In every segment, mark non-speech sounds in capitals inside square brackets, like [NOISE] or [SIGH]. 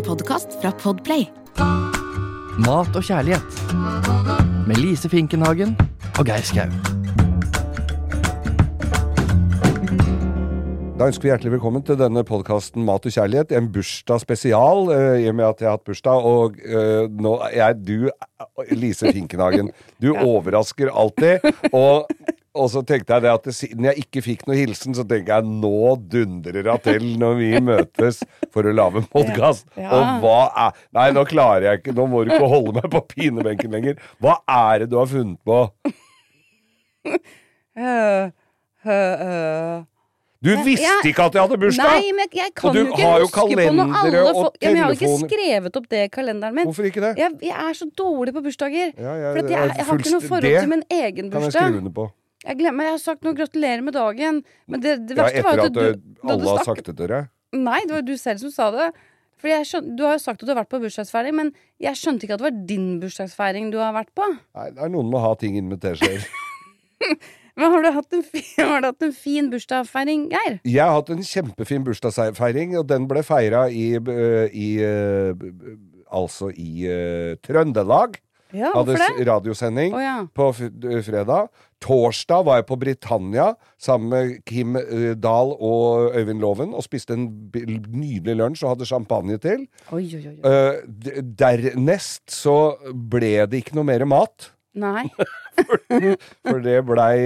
En podkast fra Podplay. Mat og kjærlighet. Med Lise Finkenhagen og Geir Skau. Da ønsker vi hjertelig velkommen til denne podkasten Mat og kjærlighet. En bursdag spesial, eh, i og med at jeg har hatt bursdag. Og eh, nå er du, Lise Finkenhagen, du [LAUGHS] overrasker alltid. Og, og så tenkte jeg det at det, siden jeg ikke fikk noe hilsen, så tenker jeg nå dundrer det til når vi møtes for å lage podkast. Ja. Og hva er Nei, nå klarer jeg ikke. Nå må du ikke holde meg på pinebenken lenger. Hva er det du har funnet på? Du visste ikke at jeg hadde bursdag! Nei, men jeg kan jo ikke har jo huske på noe alle folk- ja, Jeg har jo ikke skrevet opp det i kalenderen min. Hvorfor ikke det? Jeg, jeg er så dårlig på bursdager. Ja, jeg- for jeg jeg, har ikke noe forhold til min egen Kan jeg bursdag. skrive under på? Jeg glemmer, jeg har sagt noe 'gratulerer med dagen', men det, det Ja, var jo at at du, du alle har sagt det til dere? Nei, det var du selv som sa det. For jeg skjøn, Du har jo sagt at du har vært på bursdagsfeiring, men jeg skjønte ikke at det var din bursdagsfeiring du har vært på. Nei, det er noen med å ha ting inn med teskjeer. [LAUGHS] [LAUGHS] Men har du hatt en fin, [LAUGHS] har du hatt en fin bursdagsfeiring, Geir? Jeg har hatt en kjempefin bursdagsfeiring, og den ble feira i, øh, i øh, Altså i uh, Trøndelag. Ja, Hadde det? radiosending oh, ja. på fredag. Torsdag var jeg på Britannia sammen med Kim uh, Dahl og Øyvind Loven og spiste en nydelig lunsj og hadde champagne til. Oi, oi. oi. Uh, dernest så ble det ikke noe mer mat. Nei. [LAUGHS] For det blei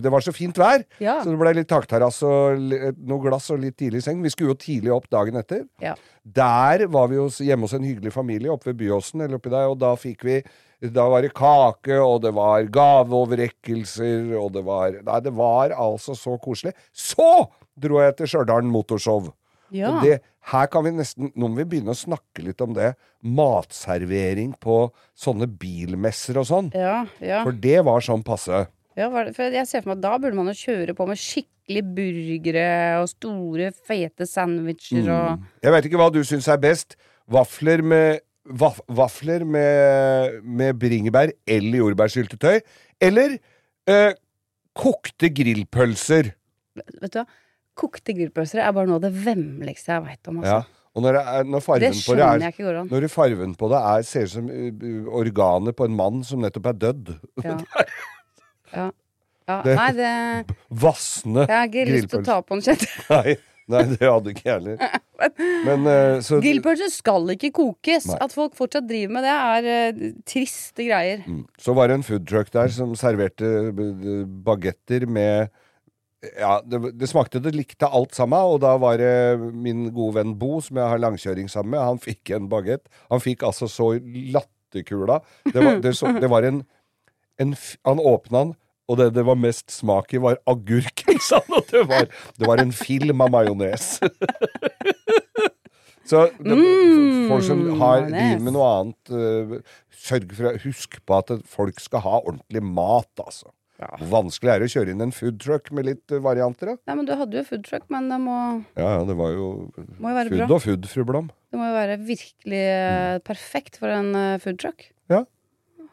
Det var så fint vær, Ja. så det blei litt takterrasse og noe glass og litt tidlig seng. Vi skulle jo tidlig opp dagen etter. Ja. Der var vi hjemme hos en hyggelig familie oppe ved Byåsen, eller oppi der, og da fikk vi Da var det kake, og det var gaveoverrekkelser, og det var Nei, det var altså så koselig. Så dro jeg til Stjørdal Motorshow. Ja. Og det, her kan vi nesten Nå må vi begynne å snakke litt om det. Matservering på sånne bilmesser og sånn. Ja, ja. For det var sånn passe. ja for jeg ser for meg at da burde man jo kjøre på med skikkelig burgere og store, fete sandwicher og Jeg vet ikke hva du syns er best. Vafler med vaf, Vafler med, med bringebær eller jordbærsyltetøy. Eller øh, kokte grillpølser. Vet du hva? Kokte grillpølser er bare noe av det vemmeligste jeg veit om. Ja. Altså. Og når, er, når farven Det på det er jeg. Når farven på det er, ser ut som uh, organet på en mann som nettopp er dødd. Ja. [LAUGHS] Ja. ja. Det- Nei, det Vassende Jeg har ikke lyst til å ta på en kjent. [LAUGHS] Nei, nei, det hadde ikke jeg heller. [LAUGHS] Men eh, så Grillpølser skal ikke kokes. Nei. At folk fortsatt driver med det, er uh, triste greier. Mm. Så var det en foodtruck der som serverte bagetter med ja, det, det smakte det likte alt sammen, og da var det min gode venn Bo, som jeg har langkjøring sammen med, han fikk en bagett. Han fikk altså så latterkula. Det var, det så, det var en, en Han åpna den, og det det var mest smak i, var. [LAUGHS] Og det var, det var en film av majones. [LAUGHS] Så det, folk som har, driver med noe annet, uh, sørg for å huske på at folk skal ha ordentlig mat, altså. Hvor vanskelig er det å kjøre inn en foodtruck med litt øh, varianter, da? Ja, men Du hadde jo foodtruck, men det må, Ja, ja, det var jo må jo være food bra. og food, fru Blom. Det må jo være virkelig eh, perfekt for en foodtruck food. Ja.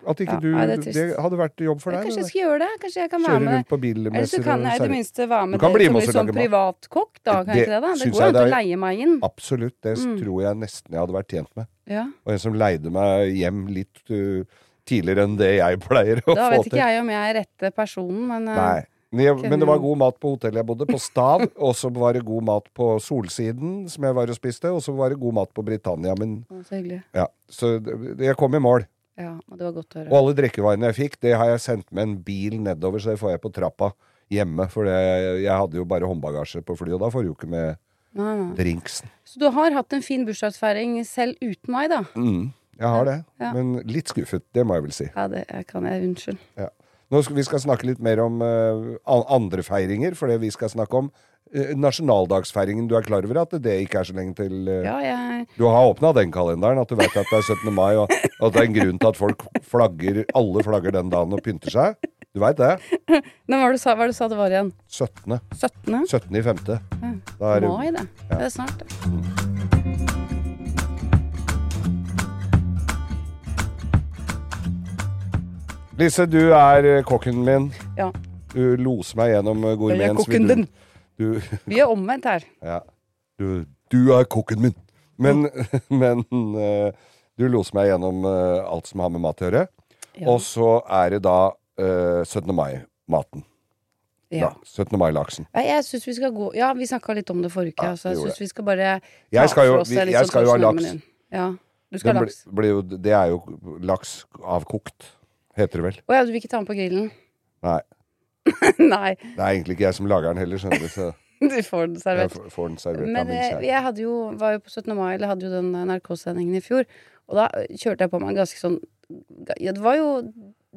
At ikke Ja, du nei, det er det, trist. hadde vært jobb for deg. Kanskje jeg det skal gjøre det? Kanskje jeg kan der. være Kjøre med? rundt på Eller så bilmesser kan jeg i det minste være med Du kan bli som med litt oss og sånn lage mat. privatkokk, da. Kan Det jeg ikke det? da? Det syns går jo jeg an til å er- leie meg inn. Absolutt. Det Mm. tror jeg nesten jeg hadde vært tjent med. Ja. Og en som leide meg hjem litt øh, tidligere enn det jeg pleier å Da få vet ikke jeg om jeg er rette personen, men eh, Nei. Men, det var god mat på hotellet jeg bodde, på Stav. [LAUGHS] Og så var det god mat på Solsiden, som jeg var og spiste. Og så var det god mat på Britannia. Men så hyggelig. ja, så jeg kom i mål. Ja, og det var godt å høre. Og alle drikkevarene jeg fikk, det har jeg sendt med en bil nedover, så det får jeg på trappa hjemme. For jeg hadde jo bare håndbagasje på flyet, og da får du jo ikke med nei. drinksen. Så du har hatt en fin bursdagsfeiring selv uten meg, da? Mm, jeg har det. Ja. Men litt skuffet, det må jeg vel si. Ja, det kan jeg. Unnskyld. Ja. Nå skal vi skal snakke litt mer om uh, andre feiringer, for det vi skal snakke om uh, nasjonaldagsfeiringen. Du er klar over at det ikke er så lenge til uh, Ja, jeg Du har åpna den kalenderen, at du vet at det er 17. mai, og at det er en grunn til at folk flagger, alle flagger den dagen og pynter seg. Du veit det? [LAUGHS] Men hva var det du sa, hva du sa det var igjen? 17. 17. 17. i femte. Da er det Mai, det. Det er snart, det. Lise, du er eh, kokken min. Ja. Du loser meg gjennom eh, Jeg er kokken din. Du, [LAUGHS] Vi er omvendt her. ja. du, du er kokken min. Men, [LAUGHS] men eh, du loser meg gjennom alt som har med mat å gjøre. Ja. Og så er det da uh, 17. mai-maten. Ja. Da, 17. mai-laksen. Jeg synes vi skal gå Ja, vi snakka litt om det forrige uke. Ja, så jeg syns vi skal bare Jeg skal jo, jeg sånn skal jo ha laks. Ja. Du skal ha blir- laks. blir jo, det er jo laks avkokt, heter det vel. Å ja, du vil ikke ta den på grillen? Nei. [LAUGHS] Nei, Det er egentlig ikke jeg som lager den heller, skjønner du. Så [LAUGHS] du får den jeg servert. får- får den servert Men jeg, eh, jeg hadde jo, var jo på 17. mai, eller hadde jo den NRK-sendingen i fjor. Og da kjørte jeg på meg ganske sånn ja, Det var jo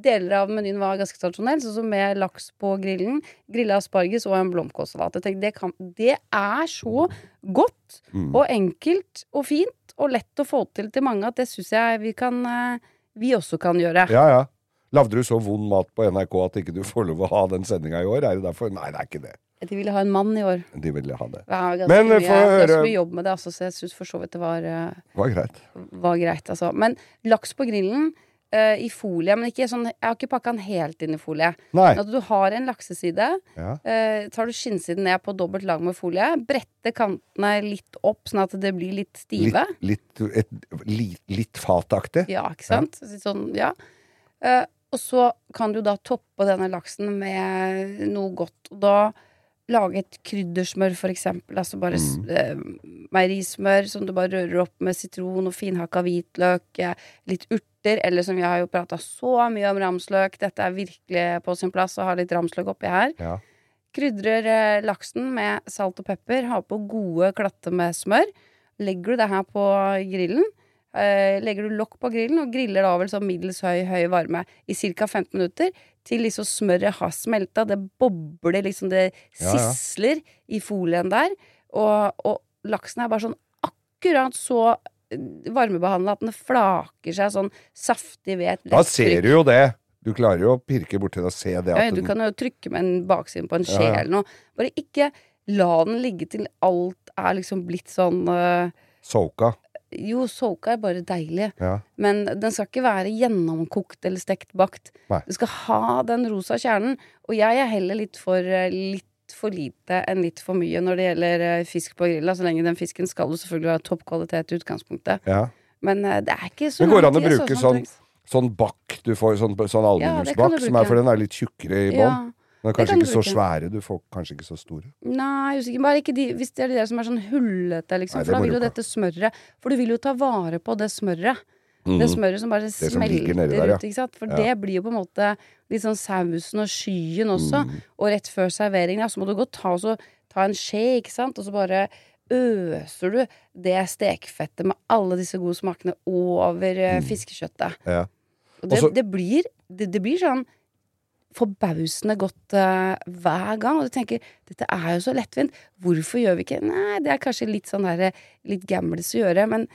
Deler av menyen var ganske tradisjonell, sånn som med laks på grillen, grilla asparges og en blomkålsalat. Jeg tenkte, det, kan, det er så godt Mm. og enkelt og fint og lett å få til til mange at det syns jeg vi kan eh, Vi også kan gjøre. Ja, ja. Lagde du så vond mat på NRK at ikke du får lov å ha den sendinga i år? Er det derfor? Nei, det er ikke det. De ville ha en mann i år. De ville ha det. Det er ganske Men, mye, eh, få det er så mye jobb med det, altså, så jeg syns for så vidt det var eh, var greit. var greit, altså. Men laks på grillen eh, i folie, men ikke sånn Jeg har ikke pakka den helt inn i folie. Nei. Når du har en lakseside, Ja. eh, tar du skinnsiden ned på dobbelt lag med folie, bretter kantene litt opp sånn at det blir litt stive. Litt, litt, et, litt, litt fataktig. Ja, ikke sant? Sånn, ja. Eh, og så kan du da toppe denne laksen med noe godt. Og da lage et kryddersmør, for eksempel. Altså bare mm. eh, meierismør som du bare rører opp med sitron og finhakka hvitløk, eh, litt urter, eller som vi har jo prata så mye om ramsløk. Dette er virkelig på sin plass å ha litt ramsløk oppi her. Ja. Krydrer eh, laksen med salt og pepper, ha på gode klatter med smør. Legger du det her på grillen, legger du lokk på grillen og griller da vel sånn middels høy, høy varme i ca. 15 minutter. Til liksom smøret har smelta. Det bobler, liksom det Ja, ja. i folien der. Og, og laksen er bare sånn akkurat så eh, varmebehandla at den flaker seg sånn saftig ved et Da ser du jo det. Du klarer jo å pirke borti det og se det. ja, du den, kan jo trykke med en baksiden på en skje eller noe. Bare ikke la den ligge til alt er liksom blitt sånn uh... Soka. Jo, soka er bare deilig, Ja. men den skal ikke være gjennomkokt eller stekt bakt. Nei. Du skal ha den rosa kjernen. Og jeg er heller litt for, øh, litt for lite enn litt for mye når det gjelder øh, fisk på grilla. Så lenge den fisken skal jo selvfølgelig være topp kvalitet i utgangspunktet. ja. Men øh, det er ikke så Men går det an å bruke sånn, sånn bakk du får, sånn, sånn Ja, aluminiumsbakk, du som er for den er litt tjukkere i bånn? Kan kanskje ikke så svære. Du får kanskje ikke så store. Nei, usikker. Bare ikke de, hvis det er de der som er sånn hullete, liksom. Nei, for da vil jo dette smøret For du vil jo ta vare på det smøret. Det smøret som bare det smelter som der, ja. ut, ikke sant. For Ja. det blir jo på en måte litt sånn sausen og skyen også. Mm. Og rett før servering, ja, så må du og ta, så, ta en skje, ikke sant, og så bare øser du det stekfettet med alle disse gode smakene over mm. fiskekjøttet. Ja. Og det, Mm. Også- det, blir, det, det blir sånn forbausende godt uh, hver gang. Og du tenker dette er jo så lettvint. Hvorfor gjør vi ikke Nei, det er kanskje litt sånn der, litt gambles å gjøre, men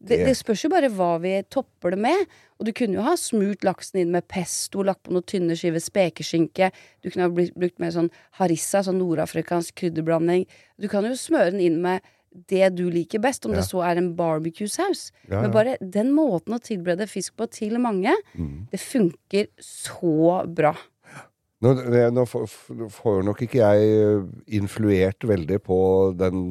det, det spørs jo bare hva vi topper det med. Og du kunne jo ha smurt laksen inn med pesto, lagt på noen tynne skiver spekeskinke. Du kunne ha brukt mer sånn harissa, sånn nordafrikansk krydderblanding. Du kan jo smøre den inn med det du liker best, om Ja. det så er en barbecue-saus. Ja, Men bare den måten å tilberede fisk på til mange, Mm. det funker så bra. Nå, nå får nok ikke jeg eh, influert veldig på den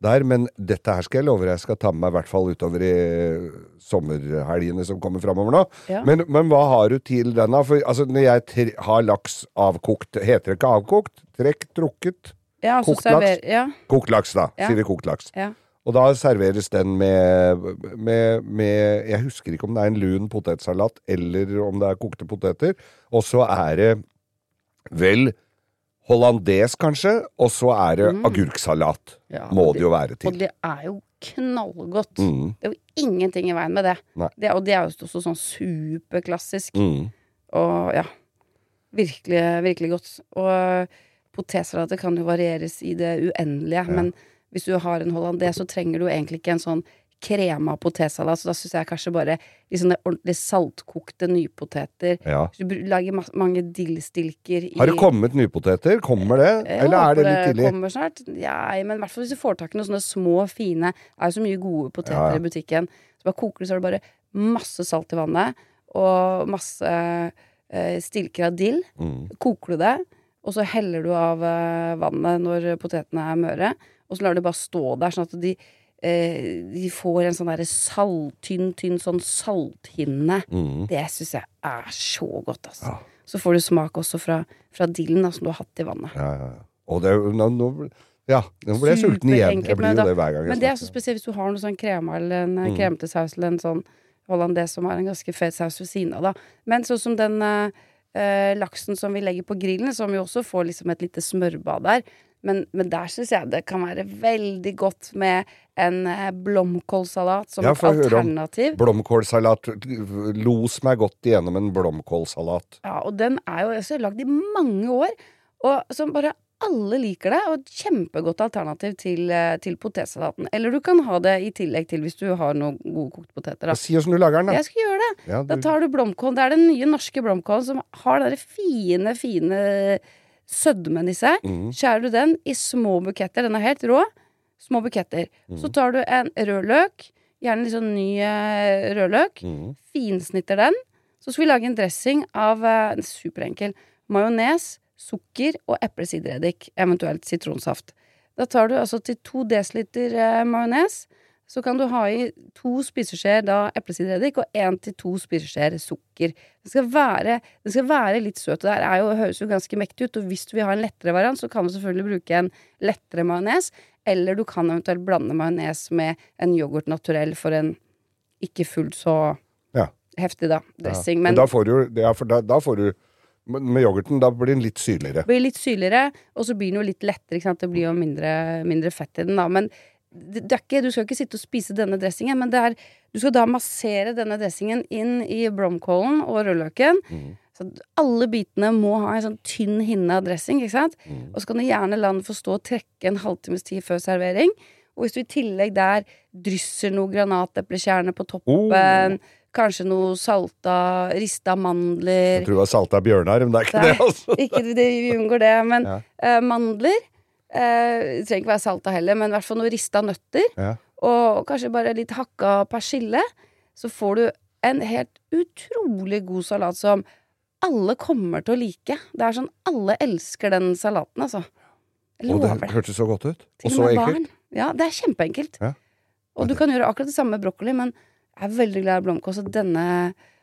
der, men dette her skal jeg love jeg skal ta med meg i hvert fall utover i eh, sommerhelgene som kommer framover nå. Ja. Men, men hva har du til den, da? For altså, når jeg har laks avkokt, heter det ikke avkokt? Trekk, trukket? Ja, altså Kokt laks? Ja, Kokt laks, da. Ja. Sier vi kokt laks. ja. Og da serveres den med, med, med Jeg husker ikke om det er en lun potetsalat eller om det er kokte poteter. Og så er det vel hollandes, kanskje, og så er det agurksalat. Mm. Ja, Må det, det jo være til. Og det er jo knallgodt. Mm. Det er jo ingenting i veien med det. Det og det er jo også sånn superklassisk. Mm. Og ja, virkelig, virkelig godt. Og potetsalater kan jo varieres i det uendelige, men hvis du har en hollandaise, så trenger du egentlig ikke en sånn krema potetsalat, så da syns jeg kanskje bare litt sånne ordentlig saltkokte nypoteter. Ja. Du lager mange dillstilker i Har det kommet nypoteter? Kommer det? Jeg Eller er det litt tidlig? kommer snart. Ja, men i hvert fall hvis du får tak i noen sånne små, fine Det er jo så mye gode poteter Ja, i butikken. Så bare koker du, så har du bare masse salt i vannet, og masse eh, stilker av dill. Mm. Koker du det, og så heller du av eh, vannet når potetene er møre, og så lar du bare stå der, sånn at de eh, de får en sånn derre salttynn, tynn sånn salthinne. Mm. Det syns jeg er så godt, altså. Så får du smak også fra, fra dillen da, som du har hatt i vannet. Ja, ja, ja. Og det, nå, nå, ja, nå ble jeg sulten igjen. Jeg blir jo det hver gang Men det er så spesielt hvis du har noe sånn krema eller en Mm. mm. kremete saus eller en sånn hollandese som har en ganske fet saus ved siden av, da. Men sånn som den eh, eh, laksen som vi legger på grillen, som jo også får liksom et lite smørbad der. Men, men der syns jeg det kan være veldig godt med en eh, blomkålsalat som Ja, et alternativ. Blomkålsalat. Los meg godt igjennom en blomkålsalat. Ja, og den er jo også lagd i mange år, og som bare alle liker det, og et kjempegodt alternativ til, eh, til potetsalaten. Eller du kan ha det i tillegg til hvis du har noen gode kokte poteter. Da. Si åssen du lager den, da. Jeg skal gjøre det. Ja, Da tar du blomkål. Det er den nye norske blomkålen som har den fine, fine sødmen i seg. Mm. Skjærer du den i små buketter, den er helt rå, små buketter. Mm. Så tar du en rødløk, gjerne litt sånn ny eh, rødløk, Mm. finsnitter den. Så skal vi lage en dressing av eh, superenkel majones, sukker og eplesidereddik, eventuelt sitronsaft. Da tar du altså til to desiliter eh, majones, så kan du ha i to spiseskjeer da eplesidereddik og én til to spiseskjeer sukker. Den skal være, den skal være litt søt. og Det jo, høres jo ganske mektig ut, og hvis du vil ha en lettere variant, så kan du selvfølgelig bruke en lettere majones, eller du kan eventuelt blande majones med en yoghurt naturell for en ikke fullt så Ja. heftig, da, dressing. Men Men da får du, ja, da, da får du Med yoghurten, da blir den litt syrligere. blir litt syrligere, og så blir den jo litt lettere. Det blir jo mindre, mindre fett i den, da. Men ikke, du skal ikke sitte og spise denne dressingen, men det er, du skal da massere denne dressingen inn i blomkålen og rødløken. Mm. Så alle bitene må ha en sånn tynn hinne av dressing, ikke sant. Mm. Og så kan du gjerne la den få stå og trekke en halvtimes tid før servering. Og hvis du i tillegg der drysser noe granateplekjerne på toppen, kanskje noe salta, rista mandler Jeg tror det var salta bjørnar, men det er ikke Nei, det, altså. ikke det, vi unngår det, men Ja. uh, mandler eh, Det trenger ikke være salta heller, men i hvert fall noe rista nøtter. Ja. Og kanskje bare litt hakka persille. Så får du en helt utrolig god salat som alle kommer til å like. Det er sånn alle elsker den salaten, altså. Lover. Og det hørtes så godt ut. Og så enkelt. Ja, det er kjempeenkelt. Ja. Og du kan gjøre akkurat det samme med brokkoli, men jeg er veldig glad i blomkål, så denne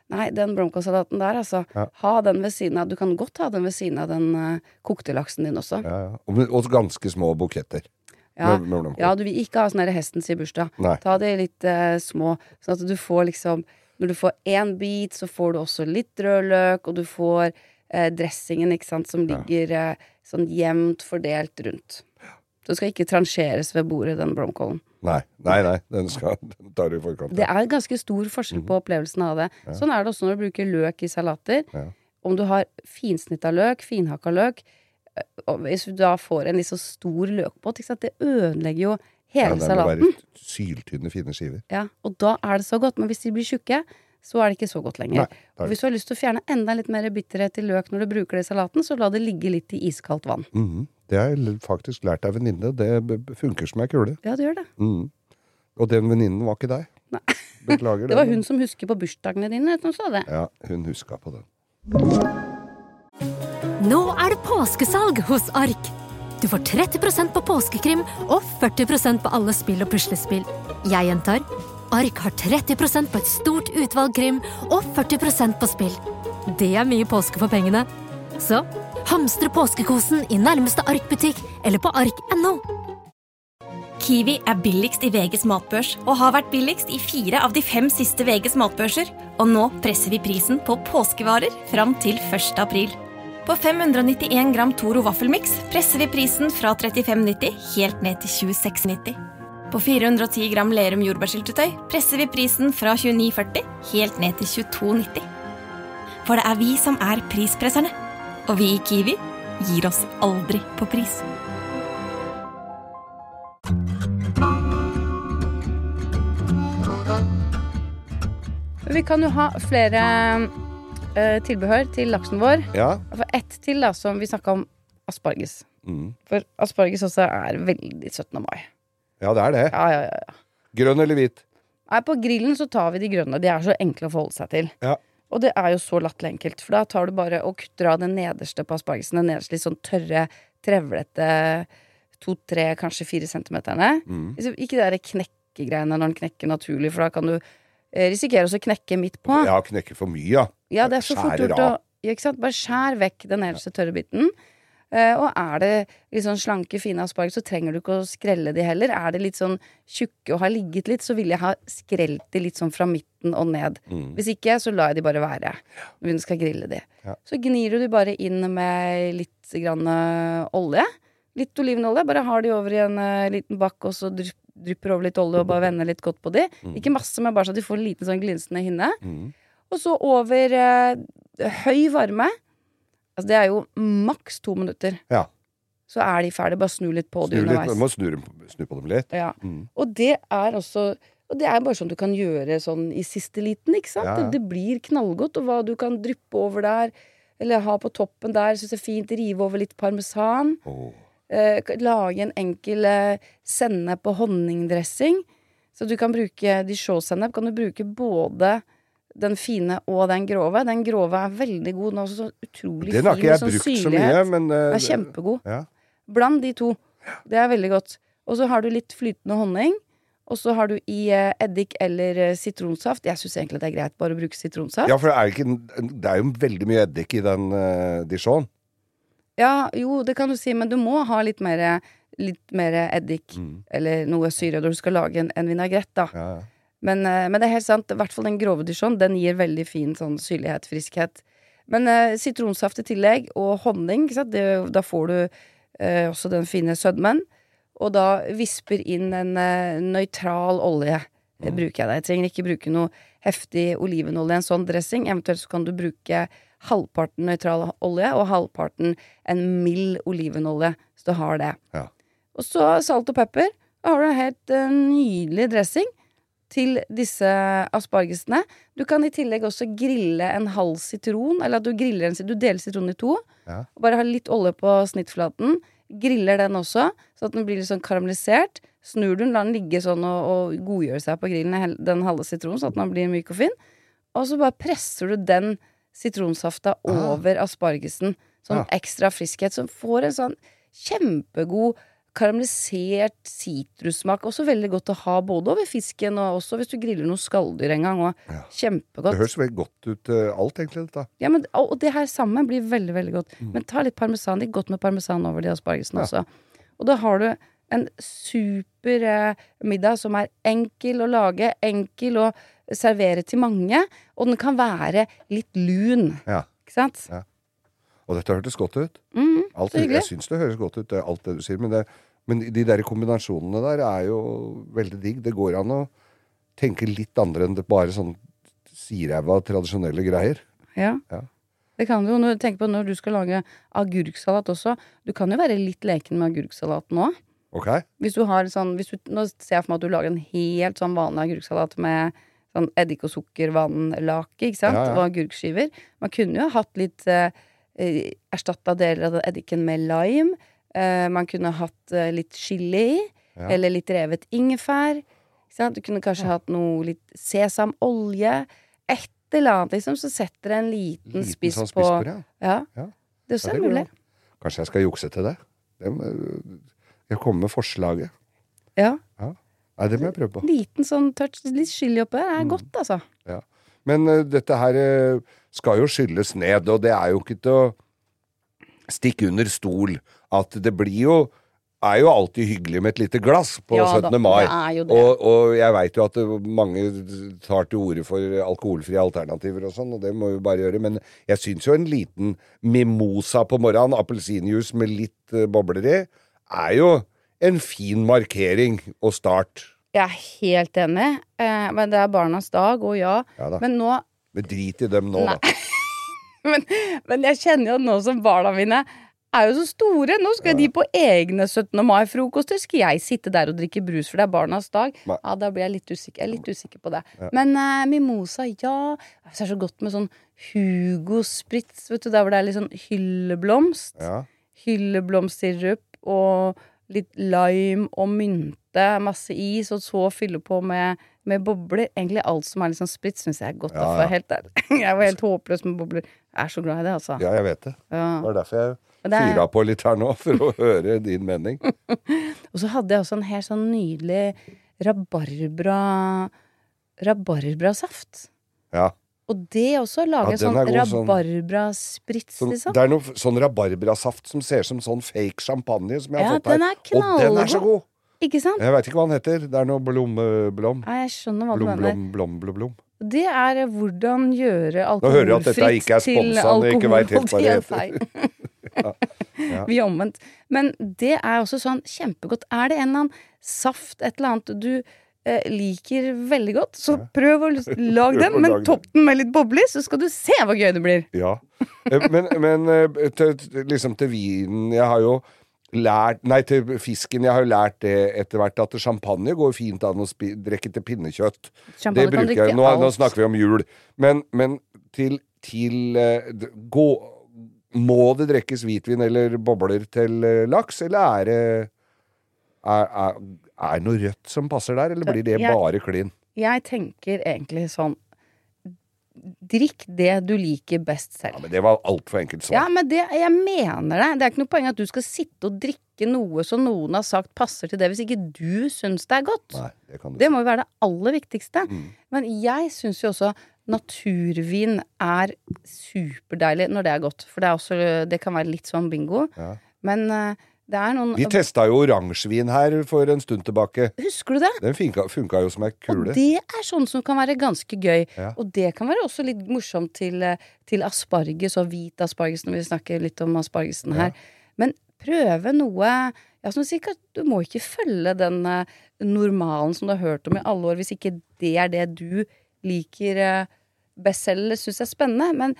Nei, den blomkålsalaten der, altså. Ja. Ha den ved siden av Du kan godt ha den ved siden av den uh, kokte laksen din også. Ja, ja. Og, og ganske små buketter. Ja, Med, med ja du vil ikke ha sånn hestens i bursdag. Nei. Ta de litt uh, små, sånn at du får liksom Når du får én bit, så får du også litt rødløk, og du får uh, dressingen, ikke sant, som ligger sånn jevnt fordelt rundt. Så det skal ikke transjeres ved bordet, den blomkålen. Nei, nei, nei. Den, skal, den tar du i forkant. Det er ganske stor forskjell på opplevelsen av det. Sånn er det også når du bruker løk i salater. Ja. Om du har finsnitta løk, finhakka løk Hvis du da får en litt så stor løkbåt, det ødelegger jo Ja, hele det må salaten. være syltynne, fine skiver. Ja, og da er det så godt. Men hvis de blir tjukke, så er det ikke så godt lenger. Nei, og hvis du har lyst til å fjerne enda litt mer bitterhet i løk når du bruker det i salaten, så la det ligge litt i iskaldt vann. Mhm. Det har jeg faktisk lært av venninne. Det funker som ei kule. Ja, det gjør det. Mm. Og den venninnen var ikke deg. Nei. Beklager [LAUGHS] Det var hun som husker på bursdagene dine, som sa det. Ja, hun huska på den. Nå er det påskesalg hos Ark. Du får 30% på påskekrim og 40% på alle spill og puslespill. Jeg gjentar Ark har 30% på et stort utvalg krim og 40% på spill. Det er mye påske for pengene. Så hamstre påskekosen i nærmeste Ark-butikk eller på ark.no. Kiwi er billigst i VGs matbørs og har vært billigst i fire av de fem siste VGs matbørser. Og nå presser vi prisen på påskevarer fram til 1. april. På 591 gram Toro vaffelmiks presser vi prisen fra 35,90 helt ned til 26,90. På 410 gram Lerum jordbærsyltetøy presser vi prisen fra 29,40 helt ned til 22,90. For det er vi som er prispresserne. Og vi i Kiwi gir oss aldri på pris. Vi kan jo ha flere uh, tilbehør til laksen vår. Ja. For ett til, da, som vi snakka om asparges. Mm. For asparges også er veldig 17. mai. Ja, det er det. Ja, ja, ja, ja. Grønn eller hvit? Nei, på grillen så tar vi de grønne. De er så enkle å forholde seg til. Ja. Og det er jo så latterlig enkelt, for da tar du bare og kutter av den nederste på aspargesen. Den nederste litt sånn tørre, trevlete to-tre, kanskje fire centimeterne. Mm. Ikke de der knekkegreiene når den knekker naturlig, for da kan du eh, risikere å knekke midt på. Ja, knekke for mye, ja. Ja, det er så fort gjort å ikke sant? Bare skjær vekk den nederste tørre biten. Eh, og er det litt sånn slanke, fine asparges, så trenger du ikke å skrelle de heller. Er det litt sånn tjukke og har ligget litt, så vil jeg ha skrelt de litt sånn fra midten og ned. Mm. Hvis ikke, så lar jeg de bare være når vi skal grille de. Ja. Så gnir du de bare inn med litt grann eh, olje. Litt olivenolje. Bare har de over i en eh, liten bakk, og så drypp- drypper over litt olje og bare vender litt godt på de. Ikke masse, men bare så de får en liten sånn glinsende hinne. Mm. Og så over eh, høy varme. Altså det er jo maks to minutter. Ja. Så er de ferdige. Bare snu litt på Snu, det litt, underveis. må snu, snu på dem litt. Ja. Mm. Og det er også Og det er bare sånn du kan gjøre sånn i siste liten, ikke sant? Ja. Det blir knallgodt, og hva du kan dryppe over der, eller ha på toppen der, syns jeg er fint. Rive over litt parmesan. Oh. Eh, lage en enkel eh, sennep og honningdressing. Så du kan bruke dijon-sennep. Kan du bruke både den fine og den grove. Den grove er veldig god. Den er også så utrolig Den har ikke jeg sånn brukt så mye, men uh, Den er kjempegod. Ja. Bland de to. Det er veldig godt. Og så har du litt flytende honning. Og så har du i uh, eddik eller uh, sitronsaft. Jeg syns egentlig det er greit bare å bruke sitronsaft. ja, for det er, ikke, det er jo veldig mye eddik i den dijon. Ja, jo, det kan du si, men du må ha litt mer, litt mer eddik Mm. eller noe syre når du skal lage en, en vinagrett, da. Ja. Men, eh, men det er helt sant, i hvert fall den grove dijon, den gir veldig fin sånn syrlighet, friskhet. Men eh, sitronsaft i tillegg, og honning? Det, da får du eh, også den fine sødmen. Og da visper inn en eh, nøytral olje. Det bruker jeg da. Jeg trenger ikke bruke noe heftig olivenolje i en sånn dressing. Eventuelt så kan du bruke halvparten nøytral olje og halvparten en mild olivenolje, så du har det. Ja. Og så salt og pepper. Da har du en helt eh, nydelig dressing til disse aspargesene. Du kan i tillegg også grille en halv sitron, eller at du en Du deler sitronen i to. Ja. Og bare har litt olje på snittflaten. Griller den også, så at den blir litt sånn karamellisert. Snur den, lar den ligge sånn og, og godgjøre seg på grillen, den halve sitronen, så at den blir myk og fin. Og så bare presser du den sitronsafta Ah. over aspargesen. Sånn Ja. ekstra friskhet, som får en sånn kjempegod karamellisert sitrussmak. Også veldig godt å ha både over fisken og også hvis du griller noe skalldyr en gang. Ja. Kjempegodt. Det høres veldig godt ut, eh, alt egentlig, dette. Ja, men, og det her sammen blir veldig, veldig godt. Mm. Men ta litt parmesan. Litt godt med parmesan over de aspargesene Ja. også. Og da har du en super eh, middag som er enkel å lage, enkel å servere til mange, og den kan være litt lun. Ja. Ikke sant? Ja. Og dette hørtes godt ut. Mm, Alt, jeg syns det høres godt ut, alt det du sier. Men, det, men de der kombinasjonene der er jo veldig digg. Det går an å tenke litt andre enn det bare sånn siræva, tradisjonelle greier. Ja. Ja. Det kan du jo når du på når du skal lage agurksalat også. Du kan jo være litt leken med agurksalaten òg. Ok? Hvis du har sånn du, Nå ser jeg for meg at du lager en helt sånn vanlig agurksalat med sånn eddik og sukker, vannlake, ikke sant? Ja, ja. Og agurkskiver. Man kunne jo hatt litt eh, Erstatta deler av eddiken med lime. Eh, man kunne hatt eh, litt chili i. Ja. Eller litt revet ingefær. Sant? Du kunne kanskje hatt noe litt sesamolje. Et eller annet, liksom. Så setter det en liten, Liten spiss sånn på på Ja. Ja. Det er også Ja, mulig. Kanskje jeg skal jukse til det? det må, jeg kommer med forslaget. Ja. Nei, det må jeg prøve på. Liten sånn touch, litt chili Det er Mm. godt, altså. Men uh, dette her eh, skal jo skylles ned, og det er jo ikke til å stikke under stol at det blir jo er jo alltid hyggelig med et lite glass på Ja da, 17. mai. det er jo det. Og, og jeg veit jo at mange tar til orde for alkoholfrie alternativer og sånn, og det må vi bare gjøre. Men jeg syns jo en liten mimosa på morgenen, appelsinjuice med litt eh, bobler i, er jo en fin markering og start. Jeg er helt enig, eh, men det er barnas dag, og ja. Ja da. Men nå Men drit i dem nå, Nei. da. [LAUGHS] men, men jeg kjenner jo nå som barna mine er jo så store. Nå skal de på egne 17. mai-frokoster. Skal jeg sitte der og drikke brus, for det er barnas dag? Nei. Ja, da blir jeg litt usikker. Jeg er litt usikker på det. Men uh, mimosa, ja. Det er så godt med sånn Hugo Spritz, vet du, der hvor det er litt sånn hylleblomst. Ja. Hylleblomstsirup og litt lime og mynte, masse is, og så fylle på med, med bobler. Egentlig alt som er litt sånn spritt, syns jeg er godt. Ja, da, ja. helt. [LAUGHS] Jeg var helt håpløs med bobler. Jeg er så glad i det, altså. ja, jeg vet det. Ja. Det var derfor jeg er- fyra på litt her nå, for å høre din mening. [LAUGHS] Og så hadde jeg også en helt sånn nydelig rabarbra Rabarbrasaft. Ja. Og det også, lage Ja, sånn sånn- rabarbrasprits, Sånn, liksom. det er noe sånn rabarbrasaft som ser som sånn fake champagne som jeg har Ja, fått her. den er Og den er så god! Ikke sant? Jeg veit ikke hva den heter. Det er noe blomblom. Nei, jeg skjønner hva du Blom, mener. blom, blom, blom. Det er hvordan gjøre Nå hører jeg at dette ikke er til sponsa, jeg ikke vet helt hva det alkoholholdig feil. [LAUGHS] Vi er omvendt. Men det er også sånn kjempegodt. Er det en eller annen saft, et eller annet du eh, liker veldig godt, så prøv å [LAUGHS] lage den, men topp den med litt bobler, så skal du se hvor gøy det blir. Ja. Eh, Men, men eh, til, til- liksom til vinen Jeg har jo lært Nei, til fisken. Jeg har jo lært det etter hvert at champagne går fint an å drikke til pinnekjøtt. Champagne det bruker jeg. Nå, nå snakker vi om jul. Men, men til, til uh, gå, Må det drikkes hvitvin eller bobler til uh, laks, eller er det er, er, er noe rødt som passer der, eller blir det bare klin? Jeg tenker egentlig sånn Drikk det du liker best selv. Ja, men det var altfor enkelt svar. Ja, men det, jeg mener det. Det er ikke noe poeng at du skal sitte og drikke noe som noen har sagt passer til det, hvis ikke du syns det er godt. Nei, det kan du Det må jo være det aller viktigste. Mm. Men jeg syns jo også naturvin er superdeilig når det er godt. For det, er også, det kan være litt sånn bingo. Ja. Men er noen Vi testa jo oransjevin her for en stund tilbake. Husker du det? Den funka, funka jo som ei Og det er sånn som kan være ganske gøy. Ja. Og det kan være også litt morsomt til, eh, til asparges og hvit asparges, når vi snakker litt om aspargesen her. Men prøve noe ja, som du, sier, du må ikke følge den eh, normalen som du har hørt om i alle år, hvis ikke det er det du liker eh, best selv eller syns er spennende. Men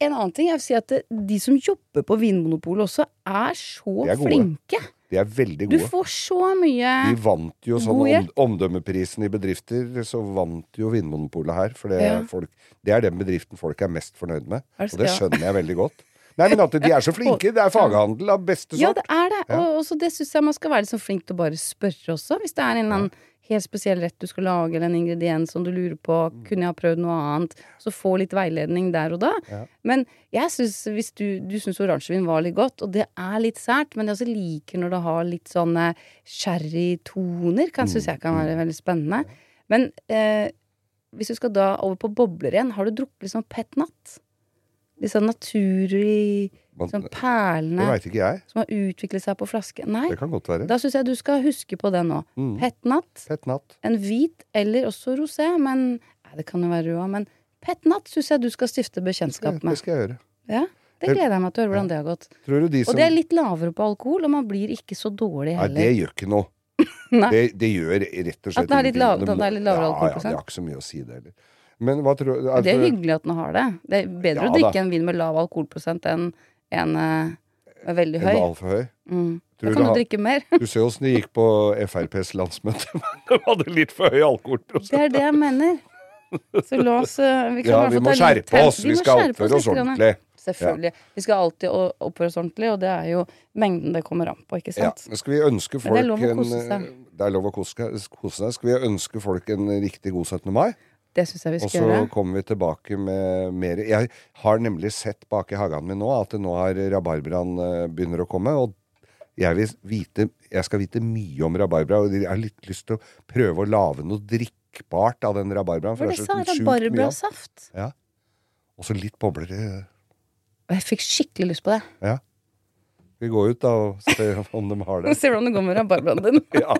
en annen ting jeg vil si at de som jobber på Vinmonopolet også, er så De er flinke. De er veldig gode. Du får så mye De vant jo sånn om, omdømmeprisen i bedrifter, så vant jo Vinmonopolet her. For det, Ja. folk, det er den bedriften folk er mest fornøyd med. Det Og det skjønner jeg veldig godt. Nei, men at de er så [LAUGHS] flinke. Det er faghandel av beste sort. Ja, det er det. Ja. Og også det syns jeg man skal være litt så flink til å bare spørre også. Hvis det er en eller annen helt spesiell rett du skal lage, eller en ingrediens som du lurer på, Mm. kunne jeg ha prøvd noe annet? Så få litt veiledning der og da. Men jeg syns, hvis du, du syns oransjevin var litt godt, og det er litt sært, men jeg også liker når det har litt sånne sherrytoner, kan syns jeg kan Mm. være veldig spennende. Men eh, hvis du skal da over på bobler igjen, har du drukket litt sånn pet natt? Litt sånn naturlig Man- Sånn Det perlene som har utviklet seg på flaske. Nei, Det kan godt være. da syns jeg du skal huske på det nå. Mm. Petnat. Fett en hvit eller også rosé, men nei, det kan jo være rød òg. Men petnat syns jeg du skal stifte bekjentskap Det skal jeg gjøre. Ja, det gleder jeg meg til å høre hvordan det har gått. Tror du de som Og det er litt lavere på alkohol, og man blir ikke så dårlig Nei, heller. det gjør ikke noe. [LAUGHS] Nei. Det, det gjør rett og slett At det er litt lav- det er litt lavere ja, Ja, alkoholprosent? det har ikke så mye å si, det heller. Men hva tror du Det er altså- hyggelig at den har det. Det er bedre Ja å drikke en vin med lav alkoholprosent enn en eh, med veldig En høy. altfor høy? Mm. Da kan du du drikke mer. Du ser åssen det gikk på FrPs landsmøte. [LAUGHS] De hadde litt for høy alkoholprosent. Det er det jeg mener. Så la oss eh, vi kan Ja, vi må skjerpe oss. Vi må skal oppføre oss ordentlig. Selvfølgelig. Vi skal alltid oppføre oss ordentlig, og det er jo mengden det kommer an på, ikke sant? Ja. skal vi ønske folk det er lov å kose seg. Det er lov å kose, kose seg. Skal vi ønske folk en riktig god 17. mai? Det syns jeg vi skal gjøre. Og så kommer vi tilbake med mer Jeg har nemlig sett bak i hagen min nå at det nå har rabarbraen eh, begynner å komme. Og jeg vil vite Jeg skal vite mye om rabarbra, og jeg har litt lyst til å prøve å lage noe drikkbart av den rabarbraen. For det er sa? så. Rabarbrasaft? Ja. Og så litt bobler i Jeg fikk skikkelig lyst på det. Ja. Vi går ut da og ser om de har det. [LAUGHS] Se hvordan det går med rabarbraen din. [LAUGHS] Ja.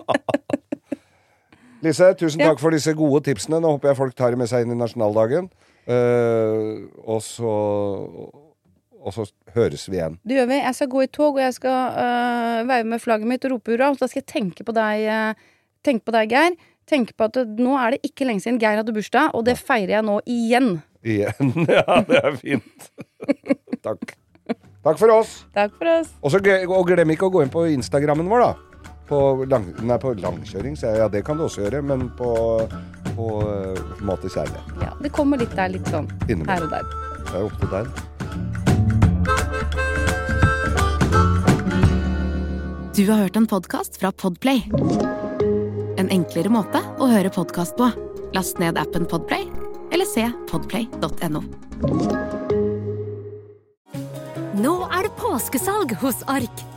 Lise, tusen takk for disse gode tipsene. Nå håper jeg folk tar det med seg inn i nasjonaldagen. Uh, og så Og så høres vi igjen. Det gjør vi. Jeg skal gå i tog, og jeg skal uh, veive med flagget mitt og rope hurra. Og da skal jeg tenke på deg, uh, tenke på deg, Geir. Tenke på at det, nå er det ikke lenge siden Geir hadde bursdag, og det feirer jeg nå igjen. Igjen. [LAUGHS] Ja, det er fint. [LAUGHS] takk. Takk for oss. Takk for oss. Også, og glem ikke å gå inn på Instagrammen vår, da. På, lang, nei, på langkjøring, sier jeg. Ja, det kan du også gjøre, men på, på uh, Mat i kjærlighet. Ja, det kommer litt der, litt sånn Innimellom. her og der. Det er opp til deg. Du har hørt en podkast fra Podplay. En enklere måte å høre podkast på. Last ned appen Podplay, eller se podplay.no. Nå er det påskesalg hos Ark.